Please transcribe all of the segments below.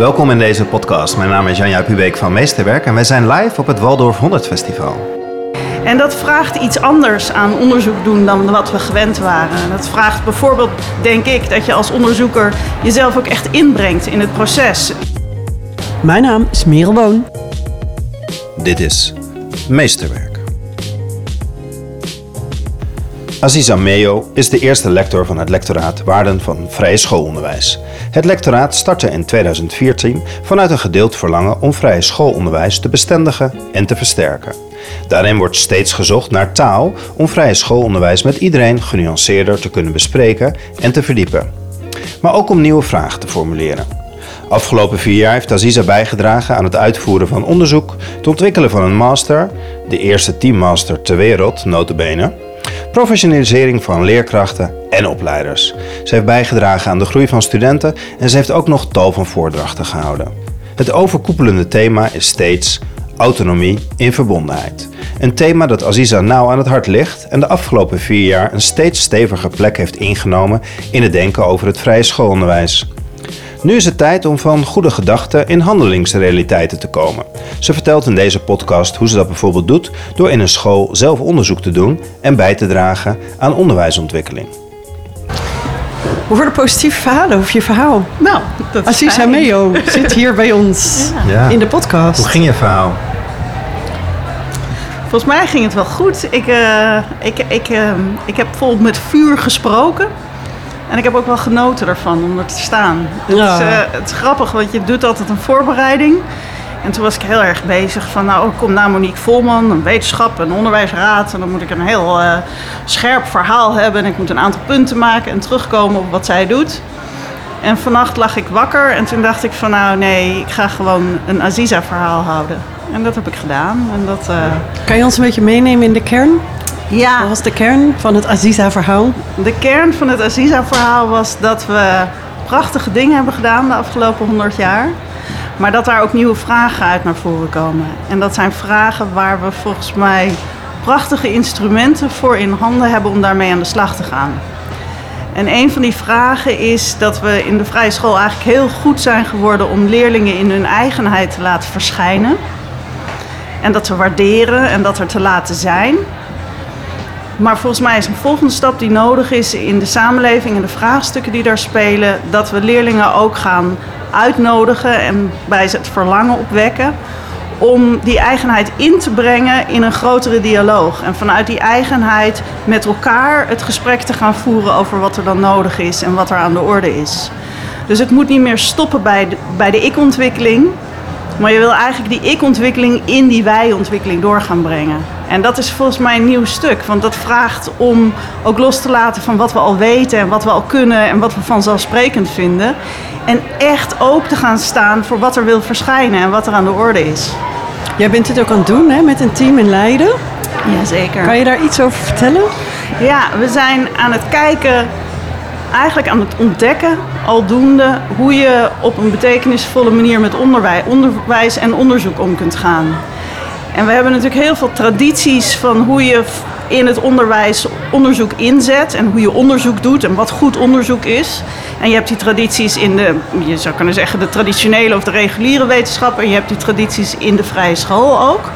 Welkom in deze podcast. Mijn naam is Janja Pubeek van Meesterwerk en wij zijn live op het Waldorf 100 Festival. En dat vraagt iets anders aan onderzoek doen dan wat we gewend waren. Dat vraagt bijvoorbeeld, denk ik, dat je als onderzoeker jezelf ook echt inbrengt in het proces. Mijn naam is Merel Woon. Dit is Meesterwerk. Aziza Meo is de eerste lector van het lectoraat Waarden van Vrije Schoolonderwijs. Het lectoraat startte in 2014 vanuit een gedeeld verlangen om vrije schoolonderwijs te bestendigen en te versterken. Daarin wordt steeds gezocht naar taal om vrije schoolonderwijs met iedereen genuanceerder te kunnen bespreken en te verdiepen. Maar ook om nieuwe vragen te formuleren. Afgelopen vier jaar heeft Aziza bijgedragen aan het uitvoeren van onderzoek, het ontwikkelen van een master, de eerste teammaster ter wereld, notabene, professionalisering van leerkrachten en opleiders. Ze heeft bijgedragen aan de groei van studenten en ze heeft ook nog tal van voordrachten gehouden. Het overkoepelende thema is steeds autonomie in verbondenheid. Een thema dat Aziza nauw aan het hart ligt en de afgelopen vier jaar een steeds steviger plek heeft ingenomen in het denken over het vrije schoolonderwijs. Nu is het tijd om van goede gedachten in handelingsrealiteiten te komen. Ze vertelt in deze podcast hoe ze dat bijvoorbeeld doet door in een school zelf onderzoek te doen en bij te dragen aan onderwijsontwikkeling. Hoe worden positieve verhalen over je verhaal? Nou, dat is. Meo zit hier bij ons Ja. in de podcast. Hoe ging je verhaal? Volgens mij ging het wel goed. Ik, eh, ik, ik, eh, ik heb bijvoorbeeld met vuur gesproken. En ik heb ook wel genoten ervan om er te staan. Het, Ja. is, eh, het is grappig, want je doet altijd een voorbereiding. En toen was ik heel erg bezig van, nou, oh, kom nou Monique Volman, een wetenschap, een onderwijsraad. En dan moet ik een heel eh, scherp verhaal hebben. En ik moet een aantal punten maken en terugkomen op wat zij doet. En vannacht lag ik wakker en toen dacht ik van, nou nee, ik ga gewoon een Aziza-verhaal houden. En dat heb ik gedaan. En dat, eh, Kan je ons een beetje meenemen in de kern? Ja, Wat was de kern van het Aziza-verhaal? De kern van het Aziza-verhaal was dat we prachtige dingen hebben gedaan de afgelopen 100 jaar. Maar dat daar ook nieuwe vragen uit naar voren komen. En dat zijn vragen waar we volgens mij prachtige instrumenten voor in handen hebben om daarmee aan de slag te gaan. En een van die vragen is dat we in de vrije school eigenlijk heel goed zijn geworden om leerlingen in hun eigenheid te laten verschijnen. En dat te waarderen en dat er te laten zijn. Maar volgens mij is een volgende stap die nodig is in de samenleving en de vraagstukken die daar spelen, dat we leerlingen ook gaan uitnodigen en bij ze het verlangen opwekken om die eigenheid in te brengen in een grotere dialoog. En vanuit die eigenheid met elkaar het gesprek te gaan voeren over wat er dan nodig is en wat er aan de orde is. Dus het moet niet meer stoppen bij de, bij de ik-ontwikkeling, maar je wil eigenlijk die ik-ontwikkeling in die wij-ontwikkeling door gaan brengen. En dat is volgens mij een nieuw stuk. Want dat vraagt om ook los te laten van wat we al weten en wat we al kunnen en wat we vanzelfsprekend vinden. En echt open te gaan staan voor wat er wil verschijnen en wat er aan de orde is. Jij bent dit ook aan het doen hè, met een team in Leiden. Jazeker. Kan je daar iets over vertellen? Ja, we zijn aan het kijken, eigenlijk aan het ontdekken, aldoende, hoe je op een betekenisvolle manier met onderwijs, onderwijs en onderzoek om kunt gaan. En we hebben natuurlijk heel veel tradities van hoe je in het onderwijs onderzoek inzet en hoe je onderzoek doet en wat goed onderzoek is. En je hebt die tradities in de, je zou kunnen zeggen, de traditionele of de reguliere wetenschappen. En je hebt die tradities in de vrije school ook.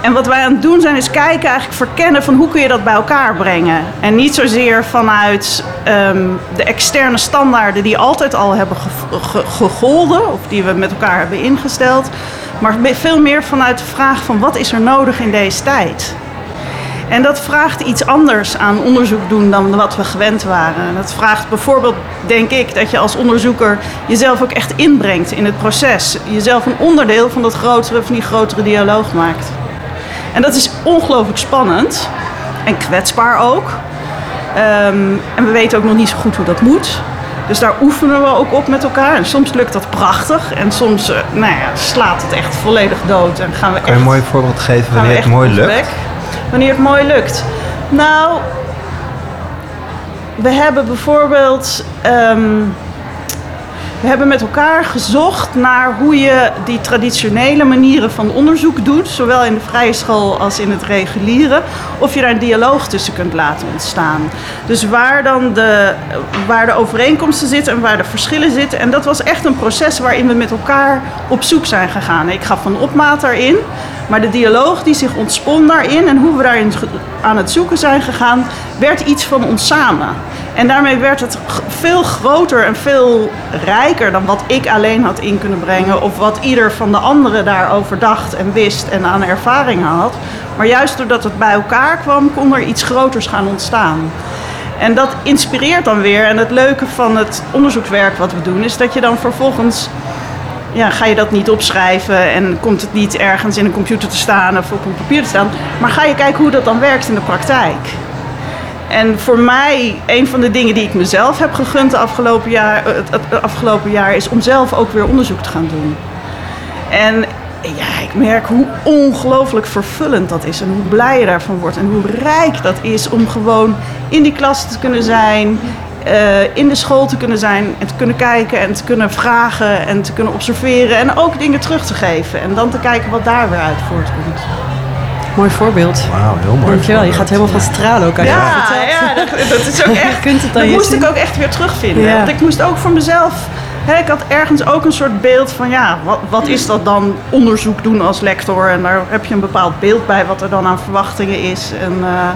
En wat wij aan het doen zijn, is kijken, eigenlijk verkennen van hoe kun je dat bij elkaar brengen. En niet zozeer vanuit ehm, de externe standaarden die altijd al hebben ge- ge- gegolden, of die we met elkaar hebben ingesteld. Maar veel meer vanuit de vraag van wat is er nodig in deze tijd. En dat vraagt iets anders aan onderzoek doen dan wat we gewend waren. Dat vraagt bijvoorbeeld, denk ik, dat je als onderzoeker jezelf ook echt inbrengt in het proces. Jezelf een onderdeel van dat grotere, van die grotere dialoog maakt. En dat is ongelooflijk spannend en kwetsbaar ook. Ehm, en we weten ook nog niet zo goed hoe dat moet. Dus daar oefenen we ook op met elkaar. En soms lukt dat prachtig. En soms eh, nou ja, slaat het echt volledig dood. En gaan we Kan je echt een mooi voorbeeld geven wanneer het mooi lukt? Wanneer het mooi lukt. Nou, we hebben bijvoorbeeld. ehm, we hebben met elkaar gezocht naar hoe je die traditionele manieren van onderzoek doet, zowel in de vrije school als in het reguliere, of je daar een dialoog tussen kunt laten ontstaan. Dus waar dan de, waar de overeenkomsten zitten en waar de verschillen zitten. En dat was echt een proces waarin we met elkaar op zoek zijn gegaan. Ik gaf van opmaat daarin, maar de dialoog die zich ontspon daarin en hoe we daarin aan het zoeken zijn gegaan, werd iets van ons samen. En daarmee werd het veel groter en veel rijker dan wat ik alleen had in kunnen brengen. Of wat ieder van de anderen daarover dacht en wist en aan ervaring had. Maar juist doordat het bij elkaar kwam, kon er iets groters gaan ontstaan. En dat inspireert dan weer. En het leuke van het onderzoekswerk wat we doen, is dat je dan vervolgens. Ja, ga je dat niet opschrijven en komt het niet ergens in een computer te staan of op een papier te staan. Maar ga je kijken hoe dat dan werkt in de praktijk. En voor mij, een van de dingen die ik mezelf heb gegund afgelopen jaar, het, het afgelopen jaar is om zelf ook weer onderzoek te gaan doen. En ja, ik merk hoe ongelooflijk vervullend dat is en hoe blij je daarvan wordt en hoe rijk dat is om gewoon in die klas te kunnen zijn, uh, in de school te kunnen zijn en te kunnen kijken en te kunnen vragen en te kunnen observeren en ook dingen terug te geven en dan te kijken wat daar weer uit voortkomt. Mooi voorbeeld. Wauw, heel mooi. Dankjewel. Je gaat helemaal van stralen ook. Als Ja, je ja, dat, dat is ook echt. kunt het dan dat je moest zien. ik ook echt weer terugvinden. Ja. Want ik moest ook voor mezelf. Hè, ik had ergens ook een soort beeld van ja, wat, wat is dat dan onderzoek doen als lector? En daar heb je een bepaald beeld bij wat er dan aan verwachtingen is. En, eh,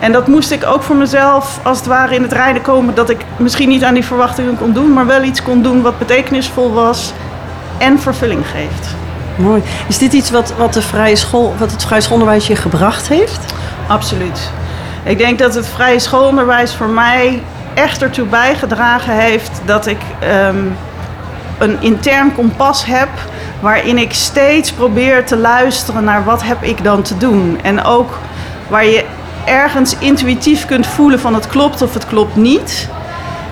en dat moest ik ook voor mezelf als het ware in het rijden komen dat ik misschien niet aan die verwachtingen kon doen, maar wel iets kon doen wat betekenisvol was en vervulling geeft. Mooi. Is dit iets wat, wat, de vrije school, wat het vrije schoolonderwijs je gebracht heeft? Absoluut. Ik denk dat het vrije schoolonderwijs voor mij echt ertoe bijgedragen heeft dat ik ehm, een intern kompas heb waarin ik steeds probeer te luisteren naar wat heb ik dan te doen. En ook waar je ergens intuïtief kunt voelen van het klopt of het klopt niet.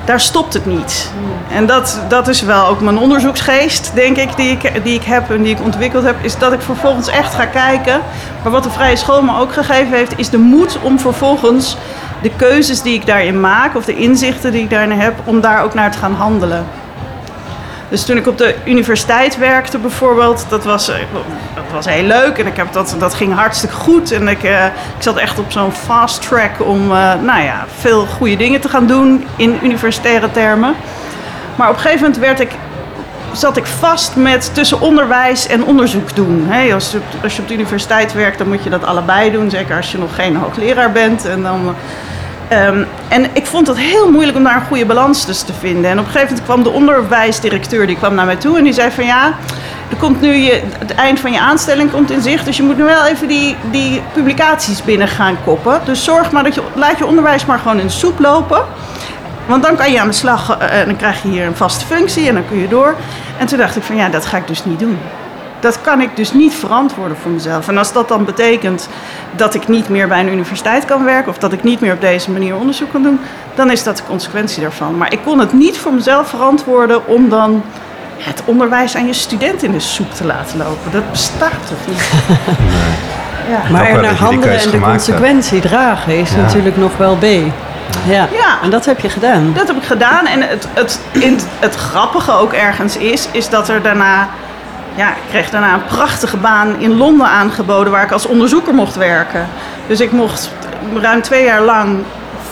Daar stopt het niet. En dat, dat is wel ook mijn onderzoeksgeest, denk ik, die ik, die ik heb en die ik ontwikkeld heb, is dat ik vervolgens echt ga kijken. Maar wat de vrije school me ook gegeven heeft, is de moed om vervolgens de keuzes die ik daarin maak, of de inzichten die ik daarin heb, om daar ook naar te gaan handelen. Dus toen ik op de universiteit werkte bijvoorbeeld, dat was, eh, dat was heel leuk en ik heb dat, dat ging hartstikke goed. En ik, eh, ik zat echt op zo'n fast track om eh, nou ja, veel goede dingen te gaan doen in universitaire termen. Maar op een gegeven moment werd ik, zat ik vast met tussen onderwijs en onderzoek doen. Als, je, als je op de universiteit werkt, dan moet je dat allebei doen. Zeker als je nog geen hoogleraar bent. En dan... Ehm, en ik vond het heel moeilijk om daar een goede balans tussen te vinden. En op een gegeven moment kwam de onderwijsdirecteur die kwam naar mij toe en die zei van ja, er komt nu je, het eind van je aanstelling komt in zicht, dus je moet nu wel even die, die publicaties binnen gaan koppen. Dus zorg maar dat je laat je onderwijs maar gewoon in de soep lopen. Want dan kan je aan de slag eh, en dan krijg je hier een vaste functie en dan kun je door. En toen dacht ik van ja, dat ga ik dus niet doen. Dat kan ik dus niet verantwoorden voor mezelf. En als dat dan betekent dat ik niet meer bij een universiteit kan werken of dat ik niet meer op deze manier onderzoek kan doen, dan is dat de consequentie daarvan. Maar ik kon het niet voor mezelf verantwoorden om dan het onderwijs aan je student in de soep te laten lopen. Dat bestaat toch niet? Ja. Maar er naar handelen en de hebt. consequentie dragen is Ja. natuurlijk nog wel B. Ja. Ja. en dat heb je gedaan. Dat heb ik gedaan. En het, het, het grappige ook ergens is, is dat er daarna... Ja, ik kreeg daarna een prachtige baan in Londen aangeboden waar ik als onderzoeker mocht werken. Dus ik mocht ruim twee jaar lang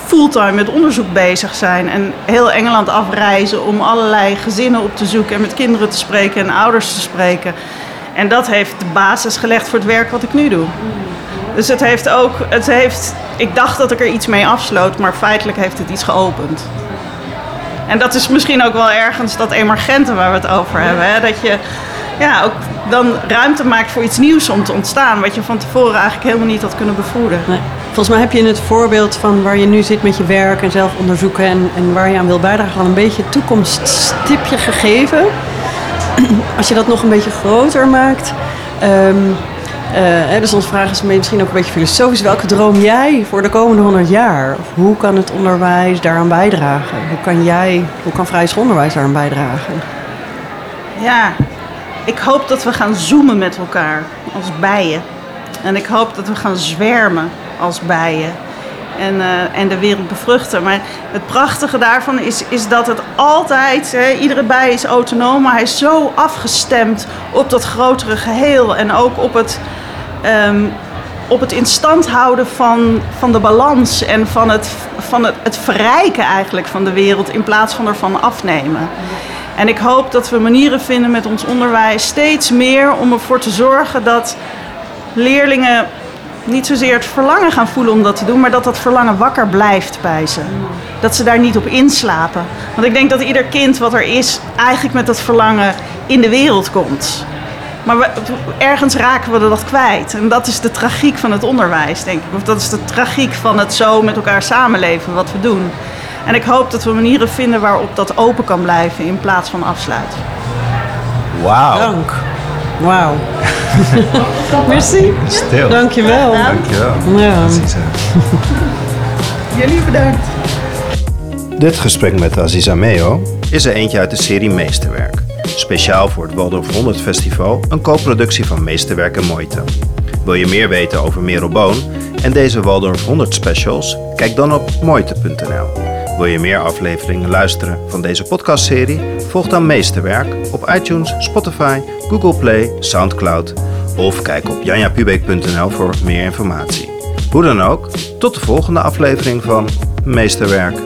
fulltime met onderzoek bezig zijn. En heel Engeland afreizen om allerlei gezinnen op te zoeken en met kinderen te spreken en ouders te spreken. En dat heeft de basis gelegd voor het werk wat ik nu doe. Dus het heeft ook, het heeft, ik dacht dat ik er iets mee afsloot, maar feitelijk heeft het iets geopend. En dat is misschien ook wel ergens dat emergente waar we het over hebben. Hè? Dat je ja, ook dan ruimte maakt voor iets nieuws om te ontstaan, wat je van tevoren eigenlijk helemaal niet had kunnen bevoeden. Nee. Volgens mij heb je in het voorbeeld van waar je nu zit met je werk en zelf onderzoeken en, en waar je aan wil bijdragen al een beetje een toekomststipje gegeven. Als je dat nog een beetje groter maakt. eh, hè, dus onze vraag is misschien ook een beetje filosofisch. Welke droom jij voor de komende 100 jaar? Of hoe kan het onderwijs daaraan bijdragen? Hoe kan jij, hoe kan vrij schoolonderwijs daaraan bijdragen? Ja, ik hoop dat we gaan zoomen met elkaar als bijen. En ik hoop dat we gaan zwermen als bijen. en, eh, en de wereld bevruchten. Maar het prachtige daarvan is, is dat het altijd, hè, iedere bij is autonoom, maar hij is zo afgestemd op dat grotere geheel en ook op het, ehm, op het in stand houden van, van de balans en van, het, van het, het verrijken eigenlijk van de wereld in plaats van ervan afnemen. En ik hoop dat we manieren vinden met ons onderwijs steeds meer om ervoor te zorgen dat leerlingen niet zozeer het verlangen gaan voelen om dat te doen, maar dat dat verlangen wakker blijft bij ze. Dat ze daar niet op inslapen. Want ik denk dat ieder kind wat er is, eigenlijk met dat verlangen in de wereld komt. Maar we, ergens raken we dat kwijt. En dat is de tragiek van het onderwijs, denk ik. Of dat is de tragiek van het zo met elkaar samenleven wat we doen. En ik hoop dat we manieren vinden waarop dat open kan blijven in plaats van afsluiten. Wauw. Dank. Wauw. Merci. Stil. Dankjewel. Dankjewel. Ja. Jullie bedankt. Dit gesprek met Aziza Meo is er eentje uit de serie Meesterwerk. Speciaal voor het Waldorf 100 Festival, een co-productie van Meesterwerk en Moite. Wil je meer weten over Merel Boon en deze Waldorf 100 specials? Kijk dan op moite.nl. Wil je meer afleveringen luisteren van deze podcastserie? Volg dan Meesterwerk op iTunes, Spotify, Google Play, Soundcloud of kijk op janjapubeek.nl voor meer informatie. Hoe dan ook, tot de volgende aflevering van Meesterwerk.